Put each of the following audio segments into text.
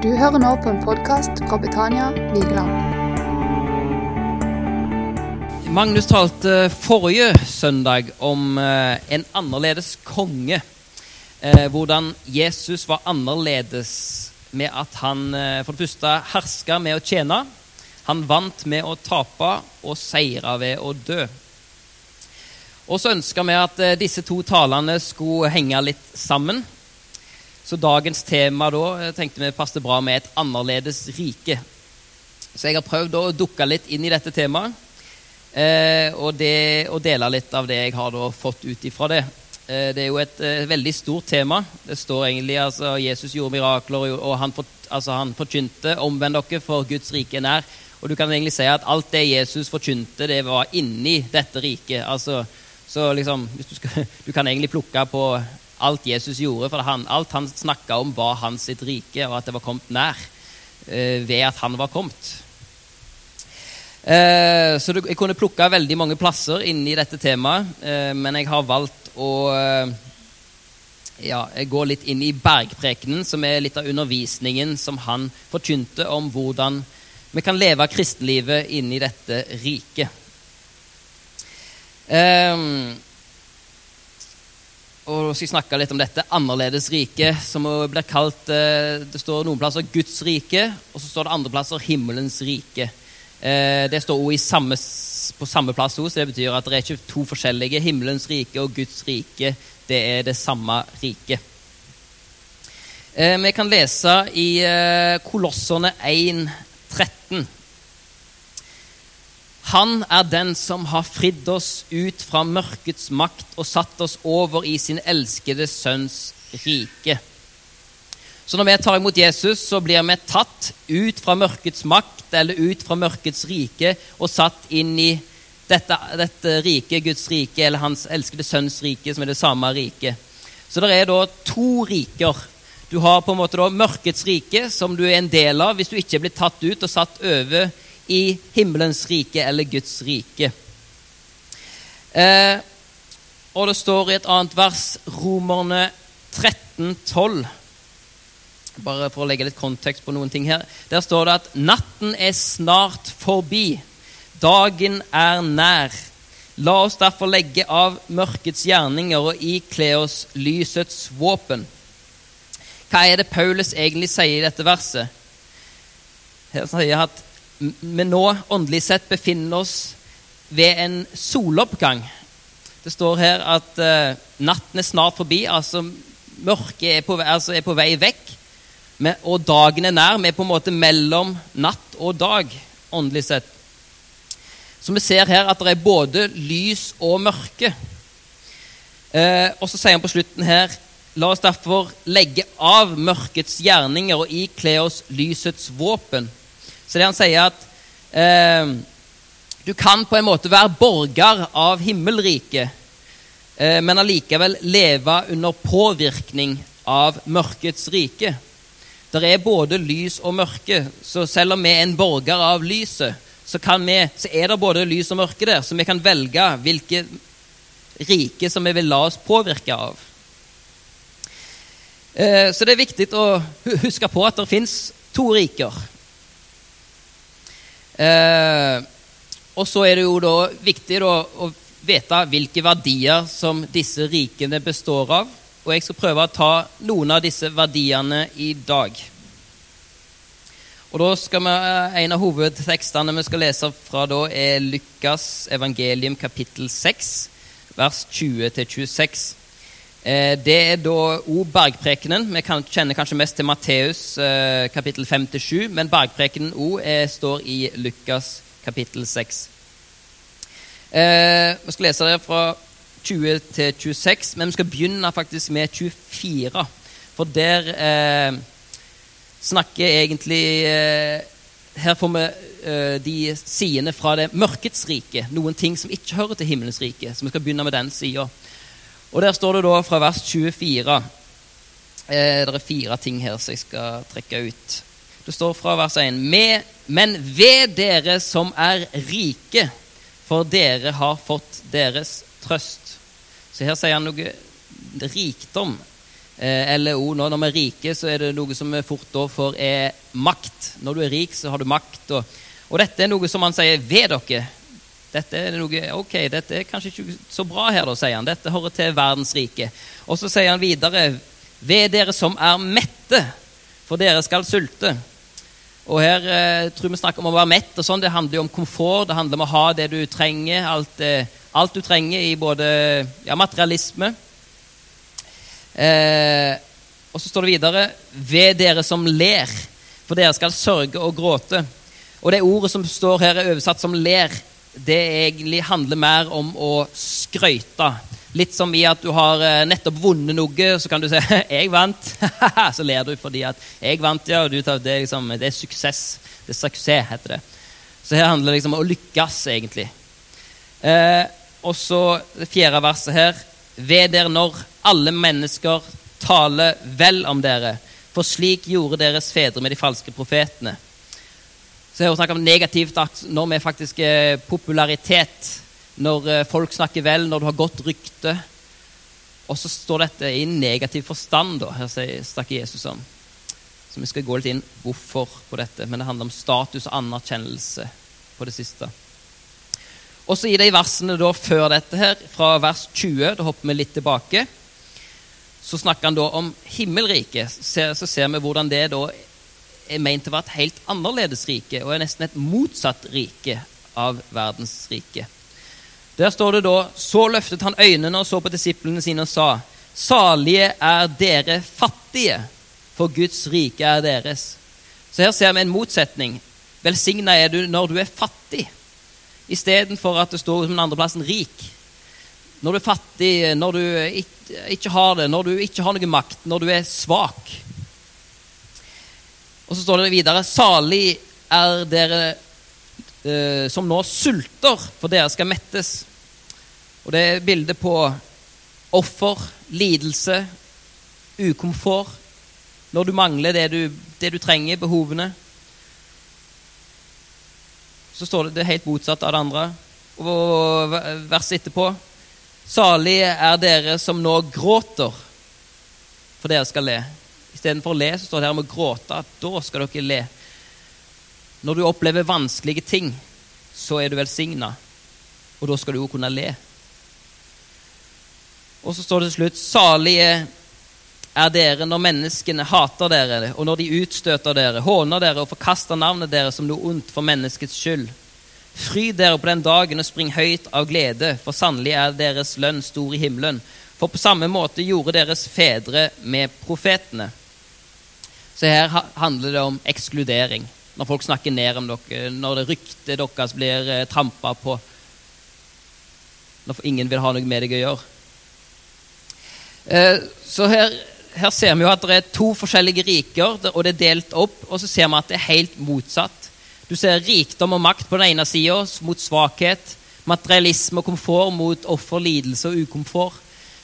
Du hører nå på en podkast fra Betania Vigeland. Magnus talte forrige søndag om eh, en annerledes konge. Eh, hvordan Jesus var annerledes med at han eh, for det første herska med å tjene. Han vant med å tape og seira ved å dø. Og så ønska vi at eh, disse to talene skulle henge litt sammen. Så dagens tema da jeg tenkte vi passet bra med et annerledes rike. Så jeg har prøvd å dukke litt inn i dette temaet eh, og, det, og, dele litt av det jeg har fått ut ifra det. Eh, det er jo et eh, veldig stort tema. Det står egentlig altså Jesus gjorde mirakler, og han, fort, altså, han forkynte 'omvend dere, for Guds rike er nær'. Og du kan egentlig si at alt det Jesus forkynte, det var inni dette riket. Altså, så liksom, du, skal, du kan egentlig plukke på alt Jesus gjorde. For han, alt han snakka om, var hans sitt rike, og at det var kommet nær eh, ved at han var kommet. Eh, så du, jeg kunne plukka veldig mange plasser inni dette temaet, eh, men jeg har valgt å eh, ja, gå litt inn i bergprekenen, som er litt av undervisningen som han forkynte om hvordan vi kan leve kristenlivet inni dette riket. Um, og skal snakke litt om dette annerledes rike, som blir kalt eh, Det står noen plasser Guds rike, og så står det andre plasser himmelens rike. Eh, det står også på samme plass også, så det betyr at det er ikke to forskjellige. Himmelens rike og Guds rike, det er det samme riket. Eh, vi kan lese i Kolosserne 1, 13. Han er den som har fridd oss ut fra mørkets makt og satt oss over i sin elskede sønns rike. Så når vi tar imot Jesus, så blir vi tatt ut fra mørkets makt eller ut fra mørkets rike og satt inn i dette, dette riket, Guds rike, eller hans elskede sønns rike, som er det samme riket. Så det er da to riker. Du har på en måte da mørkets rike, som du er en del av hvis du ikke blir tatt ut og satt over i himmelens rike eller Guds rike. Eh, og det står i et annet vers, Romerne 13, 12. Bare for å legge litt kontekst på noen ting her. Der står det at natten er snart forbi. Dagen er nær. La oss derfor legge av mørkets gjerninger og ikle oss lysets våpen. Hva er det Paulus egentlig sier i dette verset? Her sier at vi nå åndelig sett befinner oss ved en soloppgang. Det står her at uh, natten er snart forbi, altså mørket er på, altså er på vei vekk. Med, og dagen er nær. Vi er på en måte mellom natt og dag, åndelig sett. Så vi ser her at det er både lys og mørke. Eh, og så sier han på slutten her La oss derfor legge av mørkets gjerninger og ikle oss lysets våpen. Så det han sier at eh, du kan på en måte være borger av himmelriket, eh, men allikevel leve under påvirkning av mørkets rike. Det er både lys og mørke, så selv om vi er en borger av lyset, så, vi, så er det både lys og mørke der, så vi kan velge hvilket rike som vi vil la oss påvirke av. Eh, så det er viktig å huske på at det fins to riker. Eh, og så er det jo da viktig da, å vite hvilke verdier som disse rikene består av. Og jeg skal prøve å ta noen av disse verdiene i dag. Og da skal vi, eh, En av hovedtekstene vi skal lese fra da, er Lukas evangelium kapittel 6, vers 20-26. Eh, det er da òg bergprekenen. Vi kjenner kanskje mest til Matteus eh, kapittel 5-7, men bergprekenen òg står i Lukas kapittel 6. Eh, vi skal lese det fra 20 til 26, men vi skal begynne faktisk med 24. For der eh, snakker egentlig eh, Her får vi eh, de sidene fra det mørkets rike. Noen ting som ikke hører til himmelens rike. Så vi skal begynne med den sida. Og Der står det da fra vers 24 eh, Det er fire ting her som jeg skal trekke ut. Det står fra vers 1.: Men ved dere som er rike, for dere har fått deres trøst. Så her sier han noe rikdom. Eh, LO nå, Når vi er rike, så er det noe som vi fort da får er makt. Når du er rik, så har du makt. Og, og dette er noe som han sier ved dere. Dette er noe, ok, dette er kanskje ikke så bra her, da, sier han. Dette hører til verdens rike. Og så sier han videre ved dere som er mette, for dere skal sulte. Og her eh, tror vi snakker om å være mett. og sånn, Det handler jo om komfort, det handler om å ha det du trenger. Alt, eh, alt du trenger i både ja, materialisme Eh, og så står det videre ved dere som ler, for dere skal sørge og gråte. Og det ordet som står her, er oversatt som ler. Det egentlig handler mer om å skryte. Litt som i at du har eh, nettopp vunnet noe, så kan du si 'jeg vant'. så ler du fordi at 'jeg vant', ja, og du tar, det, liksom, det er suksess. Det er suksess, heter det. Så her handler det liksom om å lykkes, egentlig. Eh, og så det fjerde verset her. Ved dere når alle mennesker taler vel om dere, for slik gjorde deres fedre med de falske profetene. Så jeg snakker om negativt når vi faktisk er popularitet, når eh, folk snakker vel, når du har godt rykte. Og så står dette i negativ forstand, da. Her snakker Jesus om. Så vi skal gå litt inn hvorfor på dette. Men det handler om status og anerkjennelse på det siste. Og så i de versene da før dette her, fra vers 20, da hopper vi litt tilbake, så snakker han da om himmelriket. Så ser vi hvordan det da er ment til å være et helt annerledes rike, og er nesten et motsatt rike av verdens rike. Der står det da Så løftet han øynene og så på disiplene sine og sa:" Salige er dere fattige, for Guds rike er deres. Så her ser vi en motsetning. Velsigna er du når du er fattig istedenfor at det står som den andre plassen rik. Når du er fattig, når du ikke har det, når du ikke har noe makt, når du er svak. Og så står det videre Salig er dere eh, som nå sulter, for dere skal mettes. Og det er bildet på offer, lidelse, ukomfort. Når du mangler det du, det du trenger, behovene så står det det helt motsatt av det andre. Og verset etterpå Salig er dere som nå gråter, for dere skal le. Istedenfor å le, så står det her om å gråte. Da skal dere le. Når du opplever vanskelige ting, så er du velsigna, og da skal du jo kunne le. Og så står det til slutt Salige er dere når menneskene hater dere, og når de utstøter dere, håner dere og forkaster navnet deres som noe ondt for menneskets skyld. Fryd dere på den dagen og spring høyt av glede, for sannelig er deres lønn stor i himmelen. For på samme måte gjorde deres fedre med profetene. Så her handler det om ekskludering. Når folk snakker ned om dere, når det ryktet deres blir eh, trampa på. Når ingen vil ha noe med deg å gjøre. Eh, så her her ser vi jo at det er to forskjellige riker, og det er delt opp. Og så ser vi at det er helt motsatt. Du ser rikdom og makt på den ene sida mot svakhet. Materialisme og komfort mot offer, lidelse og ukomfort.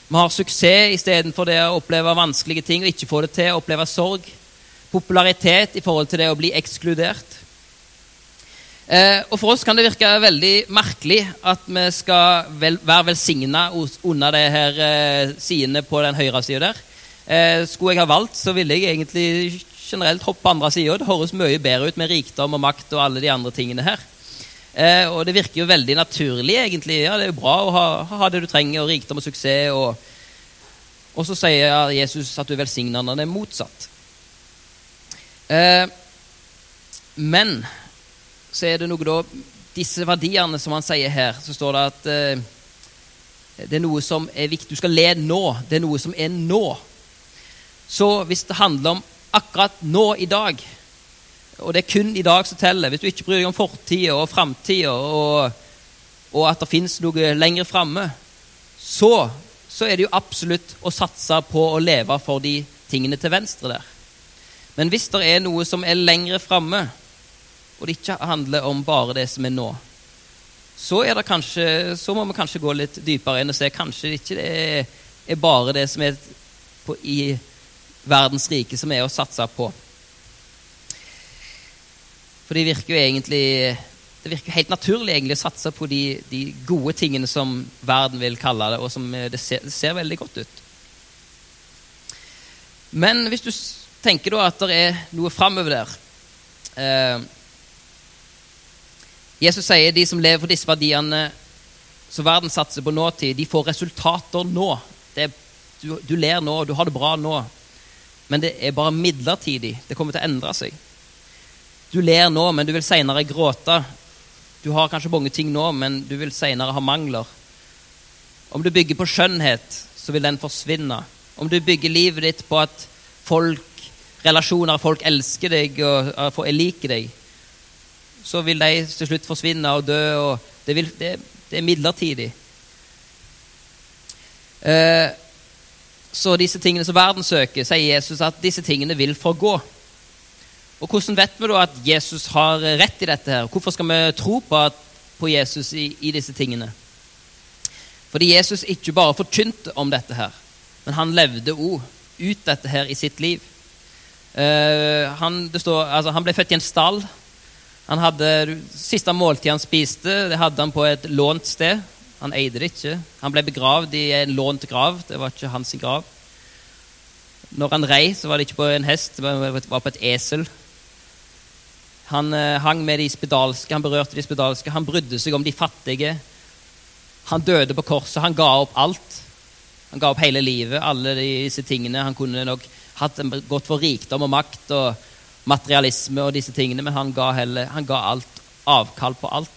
Vi har suksess istedenfor det å oppleve vanskelige ting og ikke få det til, oppleve sorg. Popularitet i forhold til det å bli ekskludert. Eh, og For oss kan det virke veldig merkelig at vi skal vel, være velsigna under det her eh, sidene på den høyre sida der. Eh, skulle jeg ha valgt, så ville jeg egentlig generelt hoppe på andre sida. Det høres mye bedre ut med rikdom og makt og alle de andre tingene her. Eh, og det virker jo veldig naturlig, egentlig. Ja, det er jo bra å ha, ha det du trenger, og rikdom og suksess. Og, og så sier Jesus at du er velsigna når det er motsatt. Eh, men så er det noe da Disse verdiene som han sier her, så står det at eh, det er noe som er viktig. Du skal le nå. Det er noe som er nå. Så hvis det handler om akkurat nå i dag, og det er kun i dag som teller Hvis du ikke bryr deg om fortida og framtida, og, og, at det fins noe lenger framme, så, så, er det jo absolutt å satse på å leve for de tingene til venstre der. Men hvis det er noe som er lengre framme, og det ikke handler om bare det som er nå, så, er kanskje, så må vi kanskje gå litt dypere inn og se kanskje det ikke er, er bare det som er på, i verdens rike som er å satse på. For det virker jo egentlig det virker helt naturlig egentlig å satse på de, de, gode tingene som verden vil kalle det, og som det ser, det ser veldig godt ut. Men hvis du tenker da at det er noe framover der eh, Jesus sier de som lever for disse verdiene som verden satser på nåtid, de får resultater nå. Det du, du ler nå, du har det bra nå. Men det er bare midlertidig. Det kommer til å endre seg. Du ler nå, men du vil seinere gråte. Du har kanskje mange ting nå, men du vil seinere ha mangler. Om du bygger på skjønnhet, så vil den forsvinne. Om du bygger livet ditt på at folk, relasjoner, folk elsker deg og og liker deg, så vil de til slutt forsvinne og dø. og Det, vil, det, det er midlertidig. Eh, så disse tingene som verden søker, sier Jesus at disse tingene vil forgå. Og Hvordan vet vi da at Jesus har rett i dette? her? Hvorfor skal vi tro på, at, på Jesus i, i disse tingene? Fordi Jesus ikke bare forkynte om dette her, men han levde òg ut dette her i sitt liv. Eh, han, står, altså, han ble født i en stall. Han hadde, Siste måltid han spiste, det hadde han på et lånt sted. Han eide det ikke. Han ble begravd i en lånt grav. Det var ikke hans grav. Når han rei, så var det ikke på en hest, det var var på et esel. Han eh, hang med de spedalske, han berørte de spedalske, han brydde seg om de fattige. Han døde på korset, han ga opp alt. Han ga opp hele livet, alle disse tingene. Han kunne nok hatt en, gått for rikdom og makt og materialisme og disse tingene, men han ga, heller, han ga alt, avkall på alt.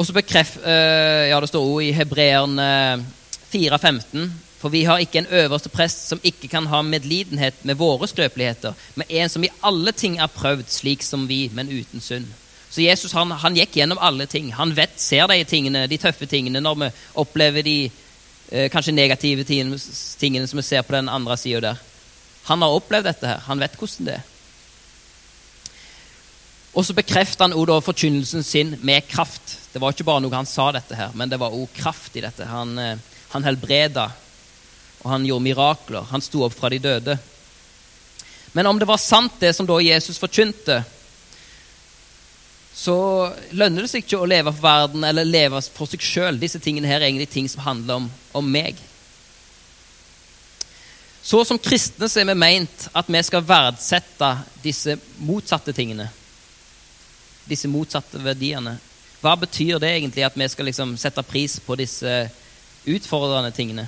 Og så bekreft, eh, ja, Det står også i Hebreerne 4,15.: For vi har ikke en øverste prest som ikke kan ha medlidenhet med våre skrøpeligheter, men en som i alle ting er prøvd slik som vi, men uten synd. Så Jesus han, han gikk gjennom alle ting. Han vet, ser de tingene, de tøffe tingene når vi opplever de kanskje negative tingene, som vi ser på den andre sida der. Han har opplevd dette her. Han vet hvordan det er. Og så bekrefter han også forkynnelsen sin med kraft. Det var ikke bare noe han sa dette her, men det var òg kraft i dette. Han, eh, han helbreda, og han gjorde mirakler. Han sto opp fra de døde. Men om det var sant, det som da Jesus forkynte, så lønner det seg ikke å leve for verden eller leve for seg sjøl. Disse tingene her er egentlig ting som handler om, om meg. Så som kristne så er vi meint at vi skal verdsette disse motsatte tingene. Disse motsatte verdiene. Hva betyr det egentlig at vi skal liksom sette pris på disse utfordrende tingene?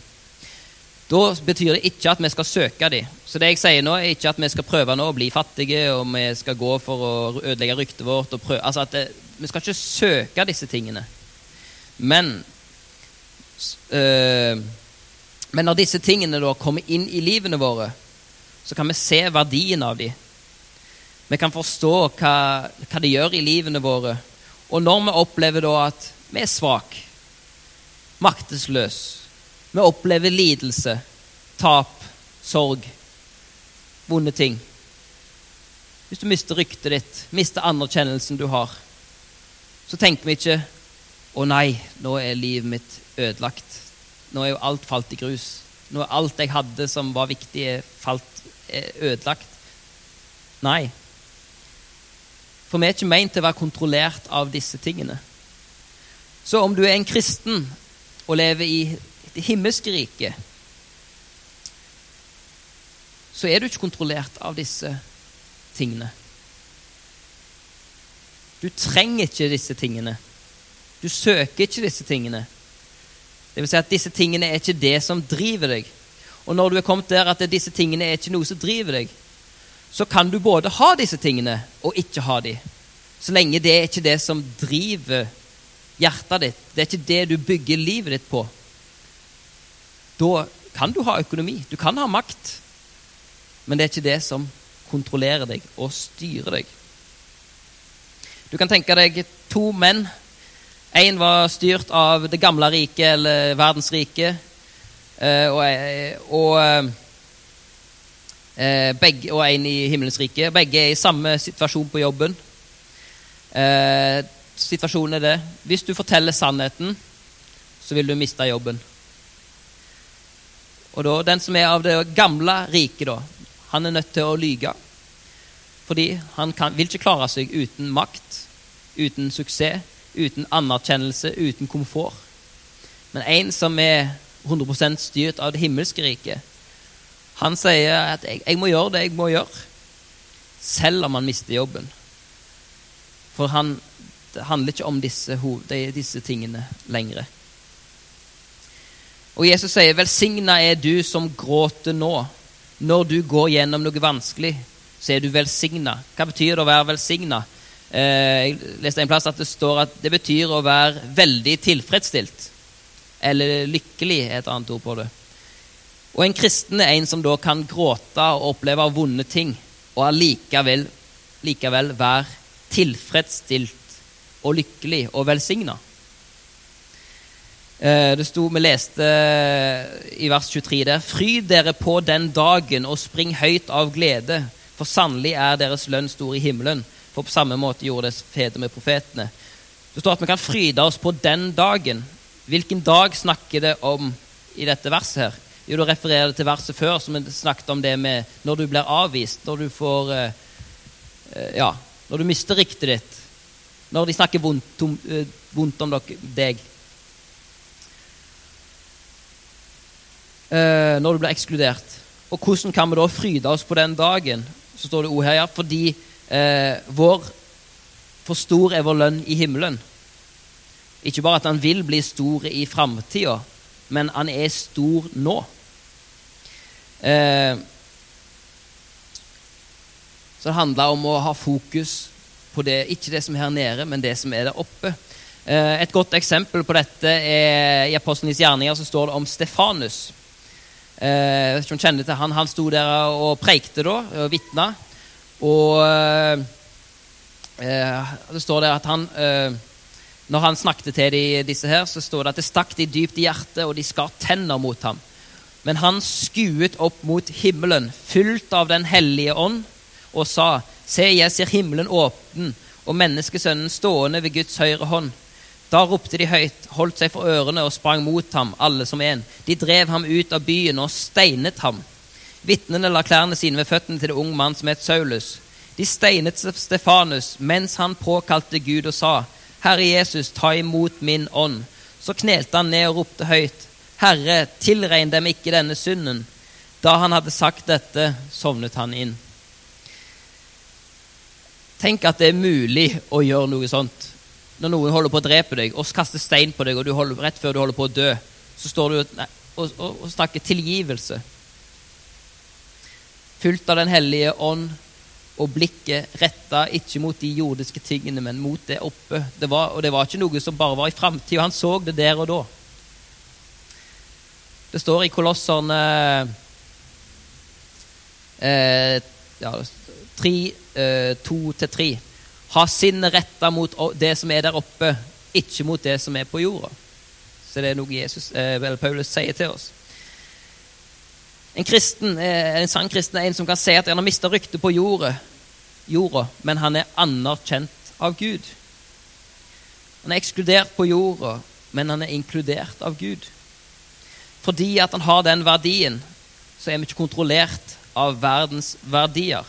Da betyr det ikke at vi skal søke dem. Så det jeg sier nå, er ikke at vi skal prøve nå å bli fattige, og vi skal gå for å ødelegge ryktet vårt. altså at det, Vi skal ikke søke disse tingene. Men øh, Men når disse tingene da kommer inn i livene våre, så kan vi se verdien av dem. Vi kan forstå hva, hva det gjør i livene våre. Og når vi opplever da at vi er svake, maktesløse, vi opplever lidelse, tap, sorg, vonde ting Hvis du mister ryktet ditt, mister anerkjennelsen du har, så tenker vi ikke 'Å nei, nå er livet mitt ødelagt'. Nå er jo alt falt i grus. Nå er alt jeg hadde som var viktig, falt, er ødelagt. Nei. For vi er ikke meint til å være kontrollert av disse tingene. Så om du er en kristen og lever i himmelske riket, så er du ikke kontrollert av disse tingene. Du trenger ikke disse tingene. Du søker ikke disse tingene. Det vil si at disse tingene er ikke det som driver deg. Og når du er kommet der at disse tingene er ikke noe som driver deg, så kan du både ha disse tingene og ikke ha de. Så lenge det er ikke det som driver hjertet ditt. Det er ikke det du bygger livet ditt på. Da kan du ha økonomi, du kan ha makt, men det er ikke det som kontrollerer deg og styrer deg. Du kan tenke deg to menn. Én var styrt av det gamle riket, eller verdens rike. og, og, eh, begge, og en i himmelens rike. Begge er i samme situasjon på jobben. Eh, situasjonen er det Hvis du forteller sannheten, så vil du miste jobben. Og da, Den som er av det gamle riket, da, han er nødt til å lyge. Fordi han kan, vil ikke klare seg uten makt, uten suksess, uten anerkjennelse, uten komfort. Men en som er 100% styrt av det himmelske riket. Han sier at jeg, jeg, må gjøre det jeg må gjøre, selv om han mister jobben. For han, det handler ikke om disse, disse tingene lenger. Og Jesus sier, 'Velsigna er du som gråter nå.' Når du går gjennom noe vanskelig, så er du velsigna. Hva betyr det å være velsigna? Eh, jeg leste en plass at det står at det betyr å være veldig tilfredsstilt. Eller lykkelig, er et annet ord på det. Og en kristen er en som da kan gråte og oppleve vonde ting, og allikevel likevel være tilfredsstilt og lykkelig og velsigna. Eh, det sto, Vi leste i vers 23 der Fryd dere på den dagen og spring høyt av glede, for sannelig er deres lønn stor i himmelen. For på samme måte gjorde det fedre med profetene. Det står at vi kan fryde oss på den dagen. Hvilken dag snakker det om i dette verset? her? Jo, Da refererer det til verset før, som snakket om det med når du blir avvist, når du får eh, eh Ja, når du mister riktet ditt, når de snakker vondt eh, vondt om deg. Eh, når du blir ekskludert. Og hvordan kan vi da fryde oss på den dagen? Så står det ord her, ja, fordi eh, vår For stor er vår lønn i himmelen. Ikke bare at han vil bli stor i framtida, men han er stor nå. Eh, så det handler om å ha fokus på det, ikke det som er her nede, men det som er der oppe. Eh, et godt eksempel på dette er i Apostlenes gjerninger så står det om Stefanus. Eh, jeg vet kjenner til Han Han sto der og preikte da, og vitna. Og eh, eh, det står der at han Når han snakket til de, disse her, så står det at det stakk de dypt i hjertet, og de skar tenner mot ham. Men han skuet opp mot himmelen, fylt av Den hellige ånd, og sa:" Se, jeg ser himmelen åpen og menneskesønnen stående ved Guds høyre hånd. Da ropte de høyt, holdt seg for ørene og sprang mot ham, alle som en. De drev ham ut av byen og steinet ham. Vitnene la klærne sine ved føttene til det unge mann som het Saulus. De steinet Stefanus mens han påkalte Gud og sa, Herre Jesus, ta imot min ånd. Så knelte han ned og ropte høyt, Herre, tilregn dem ikke denne synden. Da han hadde sagt dette, sovnet han inn. Tenk at det er mulig å gjøre noe sånt når noen holder på å drepe deg og kaster stein på deg, og du holder, rett før du holder på å dø, så står du og, og, og snakker tilgivelse. Fylt av Den hellige ånd og blikket retta ikke mot de jordiske tingene, men mot det oppe. Det var, og det var ikke noe som bare var i framtida. Han så det der og da. Det står i Kolosserne eh, ja, 3, eh, 2-3 ha sinnet retta mot det som er der oppe, ikke mot det som er på jorda. Så det er noe Jesus, eh, eller Paulus sier til oss. En, kristen, eh, en sann kristen er en som kan si at han har mista ryktet på jorda, jorda, men han er anerkjent av Gud. Han er ekskludert på jorda, men han er inkludert av Gud. Fordi at han har den verdien, så er vi ikke kontrollert av verdens verdier.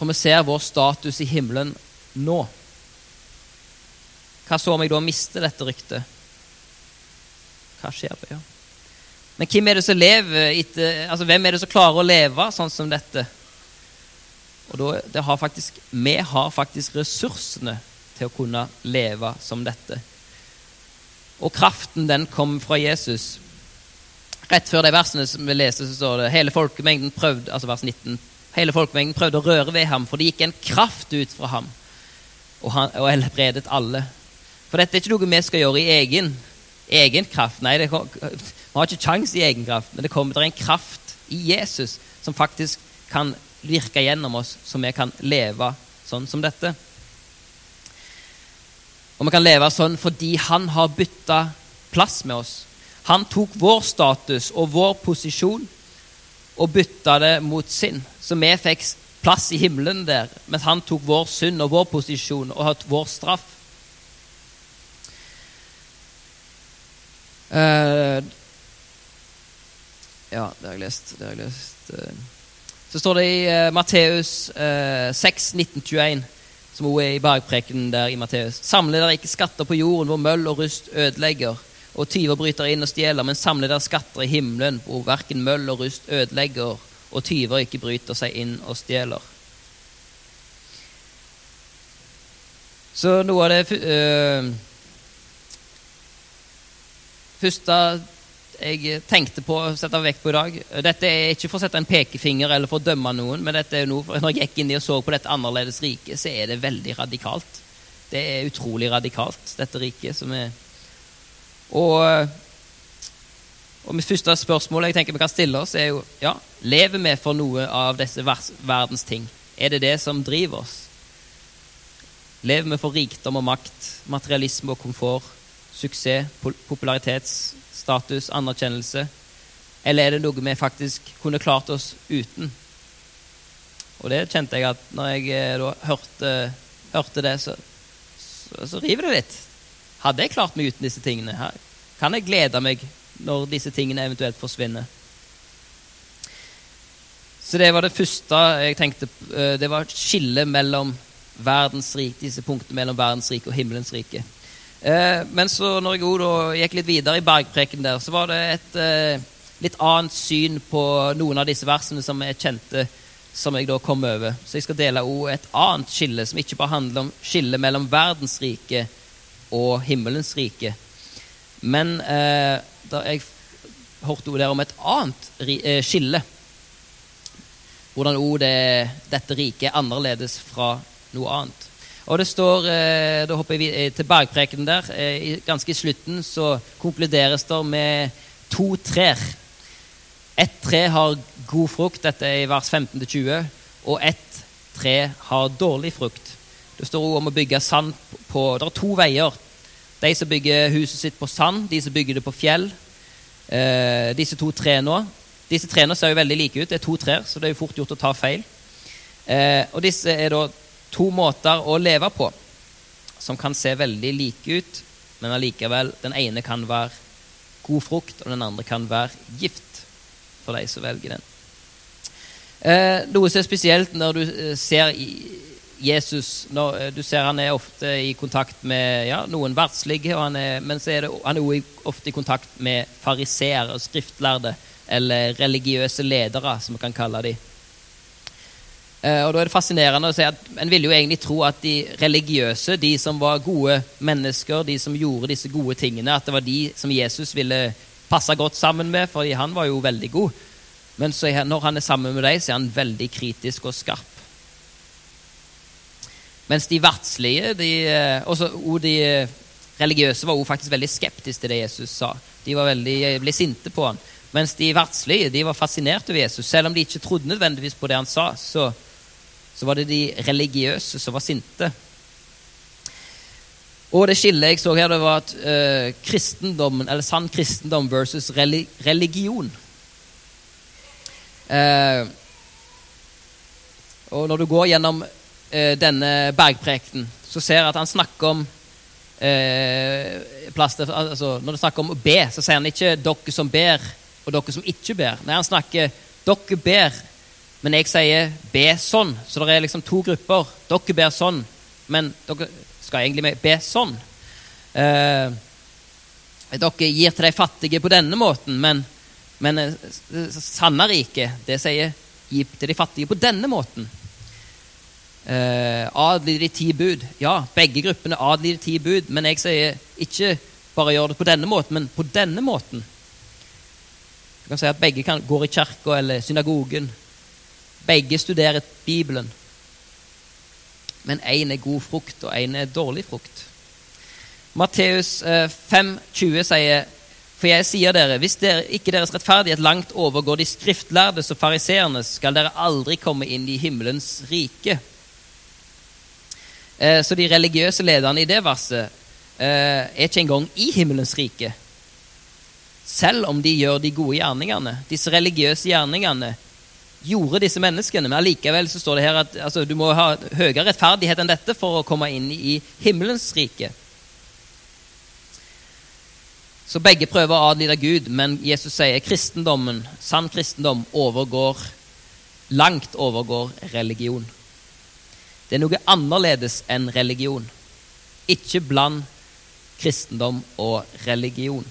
For vi ser vår status i himmelen nå. Hva så om jeg da mister dette ryktet? Hva skjer da? Ja? Men hvem er det som lever etter, altså hvem er det som klarer å leve sånn som dette? Og da, har faktisk, Vi har faktisk ressursene til å kunne leve som dette. Og kraften, den kom fra Jesus. Rett før de versene som vi leser, så står det hele folkemengden prøvde, altså vers 19, Hele folkemengden prøvde å røre ved ham, for det gikk en kraft ut fra ham, og han og helbredet alle. For dette er ikke noe vi skal gjøre i egen, egen kraft. Nei, det, vi har ikke kjangs i egen kraft, men det kommer til en kraft i Jesus som faktisk kan virke gjennom oss, så vi kan leve sånn som dette. Og vi kan leve sånn fordi han har bytta plass med oss. Han tok vår status og vår posisjon og bytta det mot sin. Så vi fikk plass i himmelen der, mens han tok vår synd og vår posisjon og hatt vår straff. Uh, ja, det har jeg lest. Det har jeg lest. Uh, så står det i uh, Matteus uh, 6, 1921, som også er i bergprekenen der i Matteus. Samle dere ikke skatter på jorden hvor møll og rust ødelegger, og tyver bryter inn og stjeler, men samle dere skatter i himmelen, hvor verken møll og rust ødelegger, og tyver ikke bryter seg inn og stjeler. Så noe av det øh, første jeg tenkte på å sette vekk på i dag Dette er ikke for å sette en pekefinger eller for å dømme noen, men dette er noe, for når jeg gikk inn i og så på dette annerledes riket, så er det veldig radikalt. Det er utrolig radikalt, dette riket. som er og, og mitt første spørsmål jeg tenker vi kan stille oss, er jo ja, lever vi for noe av disse verdens ting? Er det det som driver oss? Lever vi for rikdom og makt, materialisme og komfort, suksess, popularitetsstatus, anerkjennelse? Eller er det noe vi faktisk kunne klart oss uten? Og det kjente jeg at når jeg eh, da hørte, hørte det, så, så, så river det litt. Hadde jeg klart meg uten disse tingene? her? Kan jeg glede meg når disse tingene eventuelt forsvinner? Så det var det første jeg tenkte eh, Det var et skille mellom verdens rike, disse punktene mellom verdens rike og himmelens rike. Eh, men så når jeg gikk litt videre i bergpreken der, så var det et eh, litt annet syn på noen av disse versene som jeg kjente, som jeg da kom over. Så jeg skal dele også et annet skille, som ikke bare handler om skillet mellom verdens rike og himmelens rike. Men eh, da jeg hørte der om et annet eh, skille Hvordan òg det, dette riket er annerledes fra noe annet. Og det står, eh, Da hopper jeg eh, til bergprekenen der. Ganske i slutten så konkluderes det med to trær. Ett tre har god frukt, dette er i vers 15-20, og ett tre har dårlig frukt. Det står også om å bygge sand på Det er to veier. De som bygger huset sitt på sand, de som bygger det på fjell. Eh, disse to trærne Disse trærne ser jo veldig like ut. Det er to trær, så det er jo fort gjort å ta feil. Eh, og disse er da to måter å leve på som kan se veldig like ut, men allikevel Den ene kan være god frukt, og den andre kan være gift for de som velger den. Eh, noe som er spesielt når du eh, ser i, Jesus når, eh, Du ser han er ofte i kontakt med ja, noen verdslige, er, men så er det, han er ofte i kontakt med fariseere og skriftlærde, eller religiøse ledere, som vi kan kalle dem. Eh, og da er det fascinerende å se at En ville jo egentlig tro at de religiøse, de som var gode mennesker, de som gjorde disse gode tingene, at det var de som Jesus ville passe godt sammen med, fordi han var jo veldig god. Men så, når han er sammen med dem, så er han veldig kritisk og skarp. Mens de eh, også, og de eh, religiøse var også faktisk veldig skeptiske til det Jesus sa. De var veldig, eh, ble sinte på han. Mens de verdslige de var fascinert over Jesus. Selv om de ikke trodde nødvendigvis på det han sa, så, så var det de religiøse som var sinte. Og det skillet jeg så her, det var at uh, kristendommen, eller sann kristendom versus religion. Uh, og når du går gjennom eh, denne bergprekenen, så ser jeg at han snakker om eh, plaster, altså, Når det snakker om å be, så sier han ikke 'dere som ber', og 'dere som ikke ber'. Nei, han snakker 'dere ber', men jeg sier 'be sånn'. Så det er liksom to grupper. Dere ber sånn, men dere skal egentlig be sånn. Eh, dere gir til de fattige på denne måten, men, men eh, sanne riket, det sier 'gi til de fattige på denne måten' eh, adlyder de ti bud. Ja, begge gruppene adlyder ti bud, men jeg sier ikke bare gjør det på denne måten, men på denne måten. Du kan si at begge kan, går i kirka eller synagogen. Begge studerer Bibelen. Men én er god frukt, og én er dårlig frukt. Matteus eh, 5,20 sier for jeg sier dere, hvis dere, ikke deres rettferdighet langt overgår de skriftlærdes og fariseernes, skal dere aldri komme inn i himmelens rike. Eh, så de religiøse lederne i det verset eh, er ikke engang i himmelens rike. Selv om de gjør de gode gjerningene. Disse religiøse gjerningene gjorde disse menneskene. Men allikevel så står det her at altså, du må ha høyere rettferdighet enn dette for å komme inn i himmelens rike. Så begge prøver å adlyde Gud, men Jesus sier kristendommen, sann kristendom overgår, langt overgår religion. Det er noe annerledes enn religion. Ikke bland kristendom og religion.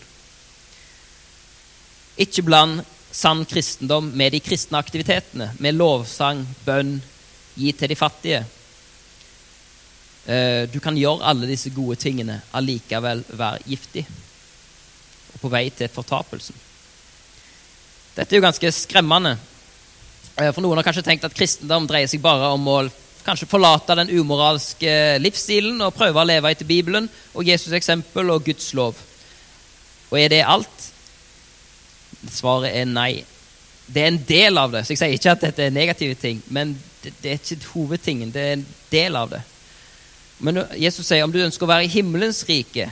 Ikke bland sann kristendom med de kristne aktivitetene, med lovsang, bønn, gi til de fattige. Eh, du kan gjøre alle disse gode tingene, allikevel være giftig og på vei til fortapelsen. Dette er jo ganske skremmende. Eh, for Noen har kanskje tenkt at kristendom dreier seg bare om å kanskje forlate den umoralske livsstilen og prøve å leve etter Bibelen og Jesus' eksempel og Guds lov. Og er det alt? Svaret er nei. Det er en del av det. Så jeg sier ikke at dette er negative ting, men det, det er ikke hovedtingen. Det er en del av det. Men Jesus sier om du ønsker å være i himmelens rike,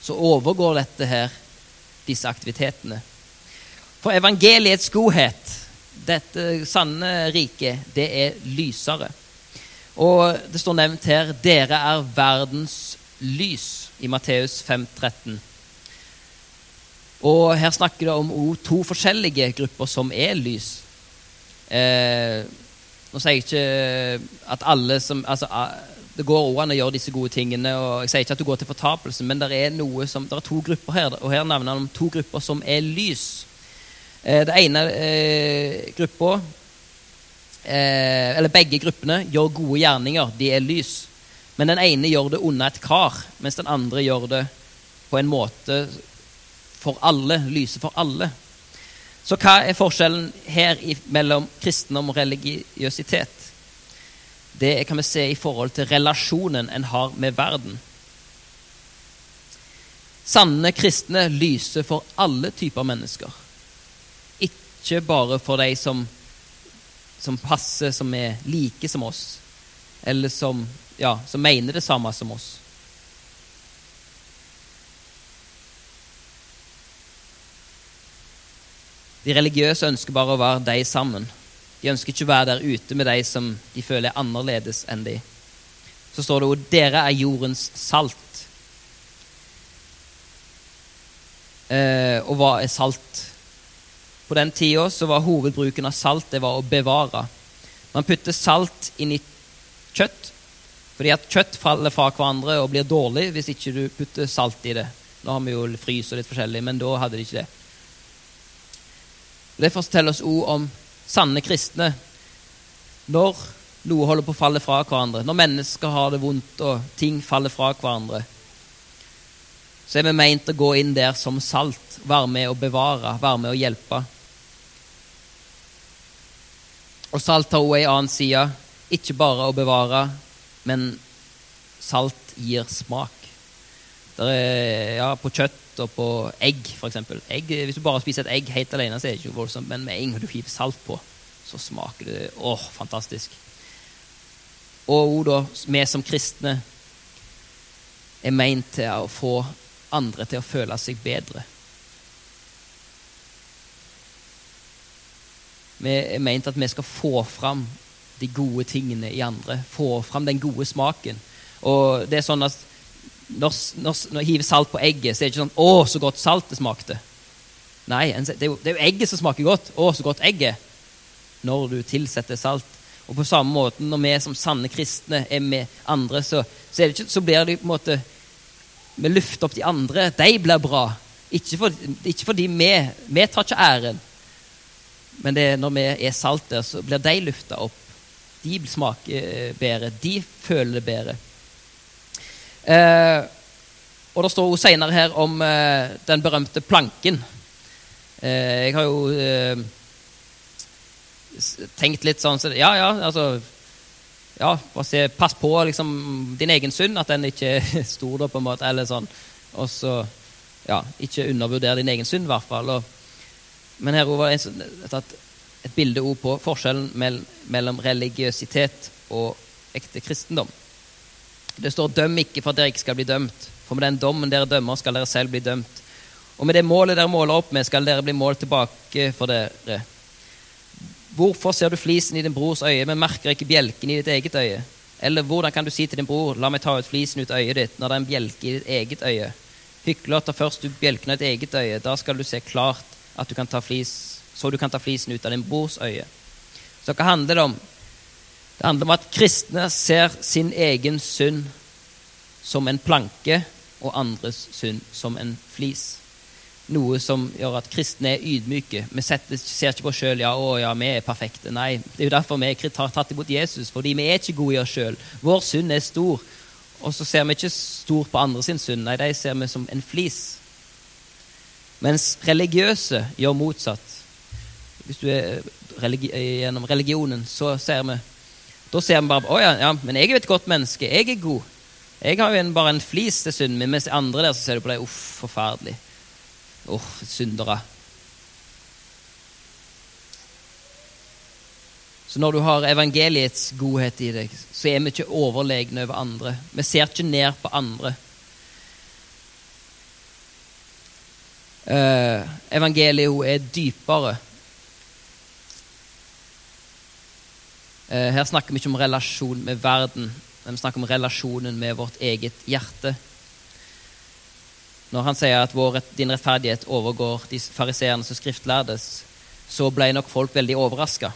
så overgår dette her disse aktivitetene. For evangeliets godhet, dette sanne riket, det er lysere. Og det står nevnt her 'Dere er verdens lys' i Matteus 5, 13. Og her snakker det om to forskjellige grupper som er lys. Eh, nå sier jeg ikke at alle som altså, det går òg an å gjøre disse gode tingene. og Jeg sier ikke at du går til fortapelse, men det er, noe som, det er to grupper her, og her nevner han om to grupper som er lys. Eh, det ene eh, gruppa, eh, eller begge gruppene, gjør gode gjerninger. De er lys. Men den ene gjør det under et kar, mens den andre gjør det på en måte for alle. Lyse for alle. Så hva er forskjellen her mellom kristendom og religiøsitet? det kan vi se i forhold til relasjonen en har med verden. Sanne kristne lyser for alle typer mennesker. Ikke bare for de som, som passer, som er like som oss, eller som, ja, som mener det samme som oss. De religiøse ønsker bare å være de sammen. De ønsker ikke å være der ute med de som de føler er annerledes enn de. Så står det jo 'Dere er jordens salt'. Eh, og hva er salt? På den tida var hovedbruken av salt det var å bevare. Man putter salt inn i kjøtt, fordi at kjøtt faller fra hverandre og blir dårlig hvis ikke du putter salt i det. Nå har vi jo frys og litt forskjellig, men da hadde de ikke det. Det forteller oss ord om sanne kristne når noe holder på å falle fra hverandre, når mennesker har det vondt og ting faller fra hverandre, så er vi meint å gå inn der som salt, være med å bevare, være med å hjelpe. Og salt har òg ei annen side. Ikke bare å bevare, men salt gir smak. Er, ja, på kjøtt og på egg, f.eks. Hvis du bare spiser et egg helt alene, så er det ikke voldsomt, men med en gang du hiver salt på, så smaker det åh, fantastisk. Og da, vi som kristne er meint til å få andre til å føle seg bedre. Vi er ment at vi skal få fram de gode tingene i andre. Få fram den gode smaken. Og det er sånn at når, når, når jeg hiver salt på egget, så er det ikke sånn 'Å, så godt saltet smakte'. Nei, det er, jo, det er jo egget som smaker godt. 'Å, så godt egget'. Når du tilsetter salt. Og på samme måte, når vi som sanne kristne er med andre, så, så, ikke, så blir det på en måte Vi løfter opp de andre. De blir bra. Ikke, for, fordi vi, vi tar ikke æren, men det når vi er salte, så blir de lufta opp. De smaker bedre. De føler det bedre. Eh, og det står jo senere her om eh, den berømte planken. Eh, jeg har jo eh, tenkt litt sånn så, Ja, ja, altså ja, se, Pass på liksom, din egen synd, at den ikke er stor, da, på en måte. eller sånn. Og så ja, ikke undervurder din egen synd, i hvert fall. Og, men her var det et, et bilde på forskjellen mellom religiøsitet og ekte kristendom. Det står 'døm ikke for at dere ikke skal bli dømt', for med den dommen dere dømmer, skal dere selv bli dømt. Og med det målet dere måler opp med, skal dere bli målt tilbake for dere. Hvorfor ser du flisen i din brors øye, men merker ikke bjelken i ditt eget øye? Eller hvordan kan du si til din bror, la meg ta ut flisen ut øyet ditt, når det er en bjelke i ditt eget øye? Hykler, ta først ut bjelken av ditt eget øye, da skal du se klart at du kan ta flis, så du kan ta flisen ut av din brors øye. Så hva handler det om? Det handler om at kristne ser sin egen synd som en planke og andres synd som en flis. noe som gjør at kristne er ydmyke. Vi setter, ser ikke på oss sjøl ja, å, ja, vi er perfekte. Nei, det er jo derfor vi har tatt imot Jesus, fordi vi er ikke gode i oss sjøl. Vår synd er stor. Og så ser vi ikke stor på andres synd. Nei, de ser vi som en flis. Mens religiøse gjør motsatt. Hvis du er religi gjennom religionen, så ser vi Da ser vi bare Å ja, ja, men jeg er jo et godt menneske. Jeg er god. Jeg har jo en, bare en flis til synden min, mens andre der så ser du på deg Uff, forferdelig. Uff, syndere. Så når du har evangeliets godhet i deg, så er vi ikke overlegne over andre. Vi ser ikke ned på andre. Uh, evangeliet er dypere. Uh, her snakker vi ikke om relasjon med verden, men vi snakker om relasjonen med vårt eget hjerte. Når han sier at vår, din rettferdighet overgår de fariseernes og skriftlærdes, så ble nok folk veldig overraska.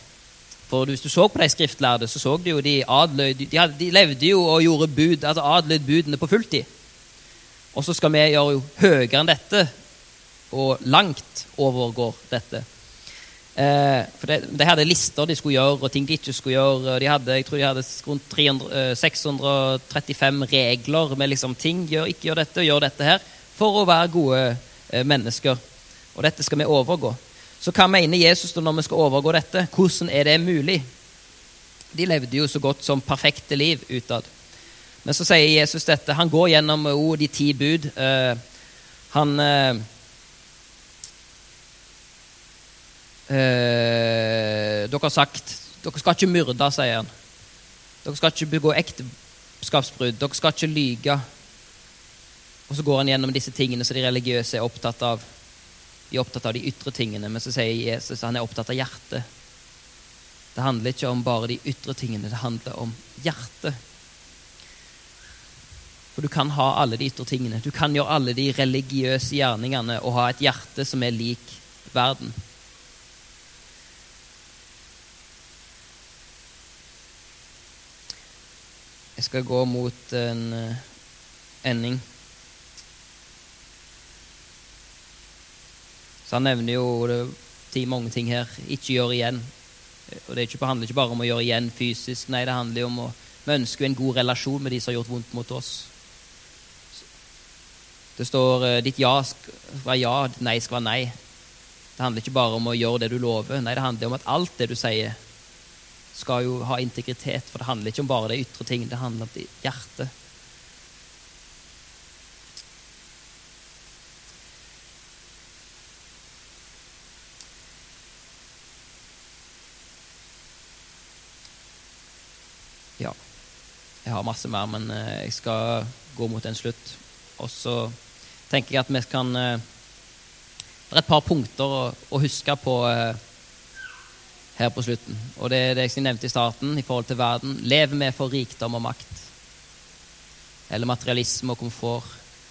For hvis du så på de skriftlærde, så så du jo de adlød de, hadde, de, levde jo og gjorde bud, altså adlød budene på fulltid. Og så skal vi gjøre jo høyere enn dette, og langt overgår dette. Eh, for de, de, hadde lister de skulle gjøre, og ting de ikke skulle gjøre. De hadde, jeg tror de hadde rundt 300, 635 eh, regler med liksom ting. Gjør, ikke gjør dette, gjør dette her. For å være gode eh, mennesker. Og dette skal vi overgå. Så hva mener Jesus da når vi skal overgå dette? Hvordan er det mulig? De levde jo så godt som perfekte liv utad. Men så sier Jesus dette. Han går gjennom oh, de ti bud. Eh, han uh, Dere har sagt dere skal ikke myrde, sier han. Dere skal ikke begå ekteskapsbrudd. Dere skal ikke lyge. Og så går han gjennom disse tingene som de religiøse er opptatt av. De er opptatt av de ytre tingene, men så sier Jesus at han er opptatt av hjertet. Det handler ikke om bare de ytre tingene, det handler om hjertet. For du kan ha alle de ytre tingene. Du kan gjøre alle de religiøse gjerningene og ha et hjerte som er lik verden. Jeg skal gå mot en uh, ending. Så han nevner jo det, ti mange ting her. Ikke gjør igjen. Og Det ikke, handler ikke bare om å gjøre igjen fysisk. Nei, det handler jo om å Vi ønsker en god relasjon med de som har gjort vondt mot oss. Det står eh, ditt ja skal være ja, ditt nei skal være nei. Det handler ikke bare om å gjøre det du lover. Nei, det handler om at alt det du sier, skal jo ha integritet. For det handler ikke om bare de ytre ting, det handler om hjertet. Ja. Jeg har masse mer, men eh, jeg skal gå mot en slutt. Og så tenker jeg at vi kan eh, Det er et par punkter å, huske på eh, her på slutten. Og det er det jeg nevnte i starten i forhold til verden. Lever vi for rikdom og makt? Eller materialisme og komfort?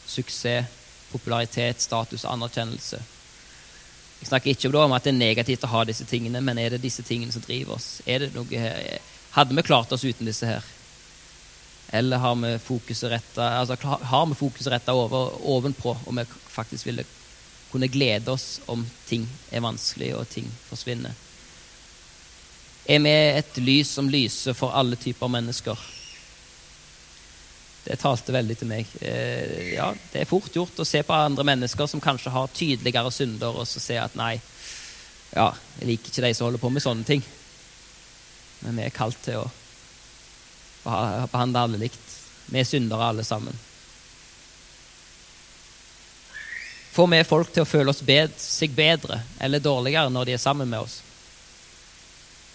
Suksess, popularitet, status anerkjennelse? Jeg snakker ikke om at det er negativt å ha disse tingene, men er det disse tingene som driver oss? Er det noe her? Hadde vi klart oss uten disse her? Eller har vi fokuset retta altså, over, ovenpå, og vi faktisk ville kunne glede oss om ting er vanskelig og ting forsvinner? Er vi et lys som lyser for alle typer mennesker? Det talte veldig til meg. Eh, ja, Det er fort gjort å se på andre mennesker som kanskje har tydeligere synder, og så se at nei, ja, jeg liker ikke de som holder på med sånne ting. Men vi er kalt til å behandle alle likt. Vi er syndere alle sammen. Får vi folk til å føle bed, seg bedre eller dårligere når de er sammen med oss?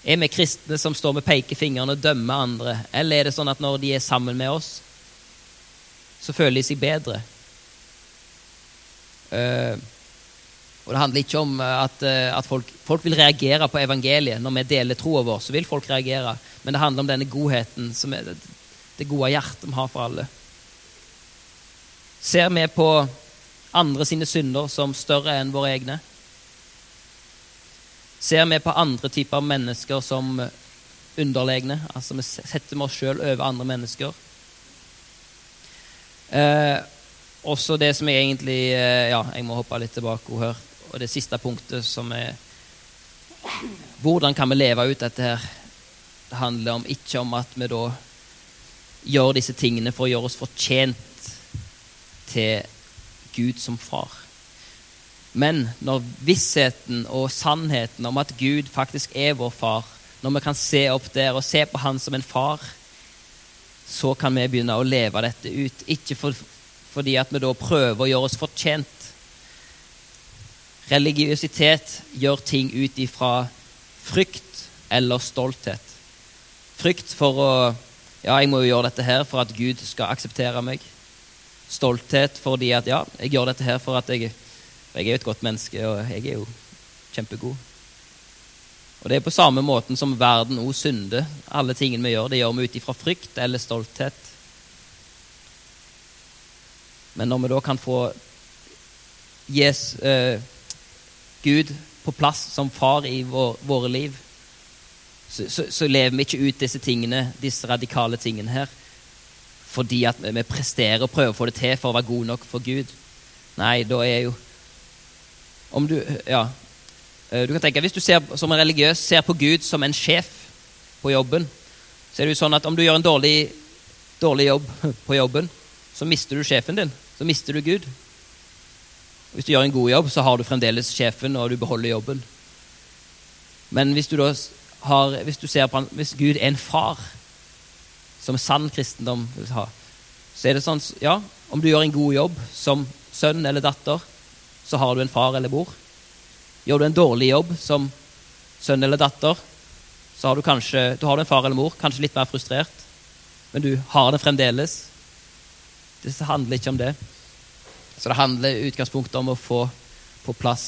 Er vi kristne som står med pekefingeren og dømmer andre, eller er det sånn at når de er sammen med oss, så føler de seg bedre? Uh, og Det handler ikke om at, at folk, folk, vil reagere på evangeliet. Når vi deler troa vår, så vil folk reagere. Men det handler om denne godheten, som er det gode hjertet vi har for alle. Ser vi på andre sine synder som større enn våre egne? Ser vi på andre typer mennesker som underlegne? Altså vi setter oss sjøl over andre mennesker. Eh, også det som jeg egentlig eh, Ja, jeg må hoppe litt tilbake her. Og det siste punktet som er Hvordan kan vi leve ut dette her? Det handler om, ikke om at vi da gjør disse tingene for å gjøre oss fortjent til Gud som far. Men når vissheten og sannheten om at Gud faktisk er vår far, når vi kan se opp der og se på han som en far, så kan vi begynne å leve dette ut. Ikke for, fordi at vi da prøver å gjøre oss fortjent. Religiøsitet gjør ting ut ifra frykt eller stolthet. Frykt for å Ja, jeg må jo gjøre dette her for at Gud skal akseptere meg. Stolthet fordi at ja, jeg gjør dette her for at jeg, jeg er jo et godt menneske, og jeg er jo kjempegod. Og Det er på samme måten som verden òg synder. Alle tingene vi gjør, det gjør vi ut ifra frykt eller stolthet. Men når vi da kan få yes, uh, Gud på plass som far i vår, våre liv, så, så, så, lever vi ikke ut disse tingene, disse radikale tingene her fordi at vi presterer og prøver å få det til for å være gode nok for Gud. Nei, da er jo Om du Ja. Eh, du kan tenke, Hvis du ser, som en religiøs ser på Gud som en sjef på jobben, så er det jo sånn at om du gjør en dårlig, dårlig jobb på jobben, så mister du sjefen din. Så mister du Gud. Hvis du gjør en god jobb, så har du fremdeles sjefen, og du beholder jobben. Men hvis du da har, hvis du ser på hvis Gud er en far, som sann kristendom vil ha, så er det sånn Ja, om du gjør en god jobb som sønn eller datter, så har du en far eller mor. Gjør du en dårlig jobb som sønn eller datter, så har du kanskje du har en far eller mor, kanskje litt mer frustrert, men du har det fremdeles. Det handler ikke om det. Så det handler i utgangspunktet om å få på plass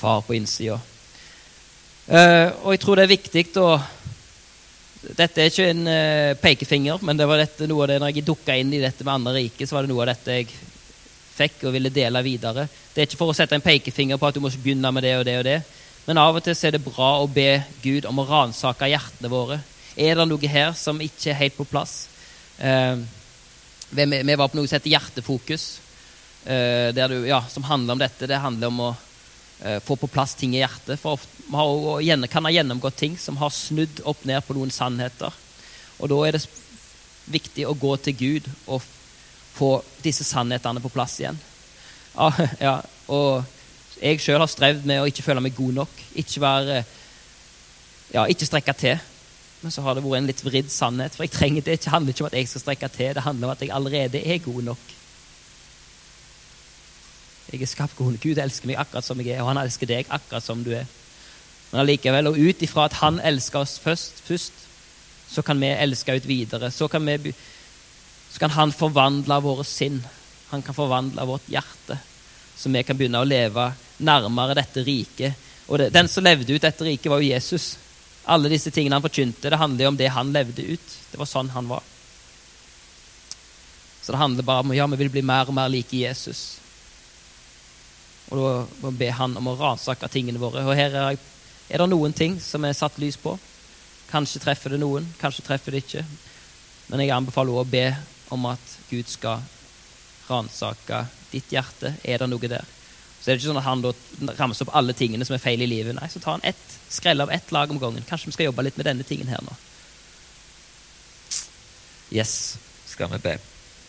far på innsida. Uh, og jeg tror det er viktig å Dette er ikke en uh, pekefinger, men det var dette, noe av det når jeg dukka inn i dette med andre rike, så var det noe av dette jeg fikk og ville dele videre. Det er ikke for å sette en pekefinger på at du må begynne med det og det og det, men av og til er det bra å be Gud om å ransake hjertene våre. Er det noe her som ikke er helt på plass? Eh, vi, vi, var på noe som heter Hjertefokus, du, ja, som handler om dette. Det handler om å Eh, få på plass ting i hjertet. For vi har, kan ha gjennomgått ting som har snudd opp ned på noen sannheter. Og da er det viktig å gå til Gud og få disse sannhetene på plass igjen. Ja, ja, og jeg sjøl har strevd med å ikke føle meg god nok. Ikke være Ja, ikke strekke til. Men så har det vært en litt vridd sannhet. For jeg trenger det. Det handler ikke om at jeg skal strekke til, det handler om at jeg allerede er god nok. Jeg er skapt god. Gud elsker meg akkurat som jeg er, og han elsker deg akkurat som du er. Men allikevel, og ut ifra at han elsker oss først, først, så kan vi elske ut videre. Så kan, vi, så kan han forvandle våre sinn. Han kan forvandle vårt hjerte, så vi kan begynne å leve nærmere dette riket. Og det, den som levde ut dette riket, var jo Jesus. Alle disse tingene han forkynte, det handler jo om det han levde ut. Det var sånn han var. Så det handler bare om ja, vi vil bli mer og mer like Jesus. Og da må vi be Han om å ransake tingene våre. Og her er, er det noen ting som er satt lys på. Kanskje treffer det noen, kanskje treffer det ikke. Men jeg anbefaler også å be om at Gud skal ransake ditt hjerte. Er det noe der? Så er det ikke sånn at han da ramser opp alle tingene som er feil i livet. Nei, så tar han ett, skreller av ett lag om gangen. Kanskje vi skal jobbe litt med denne tingen her nå. Yes, skal vi be.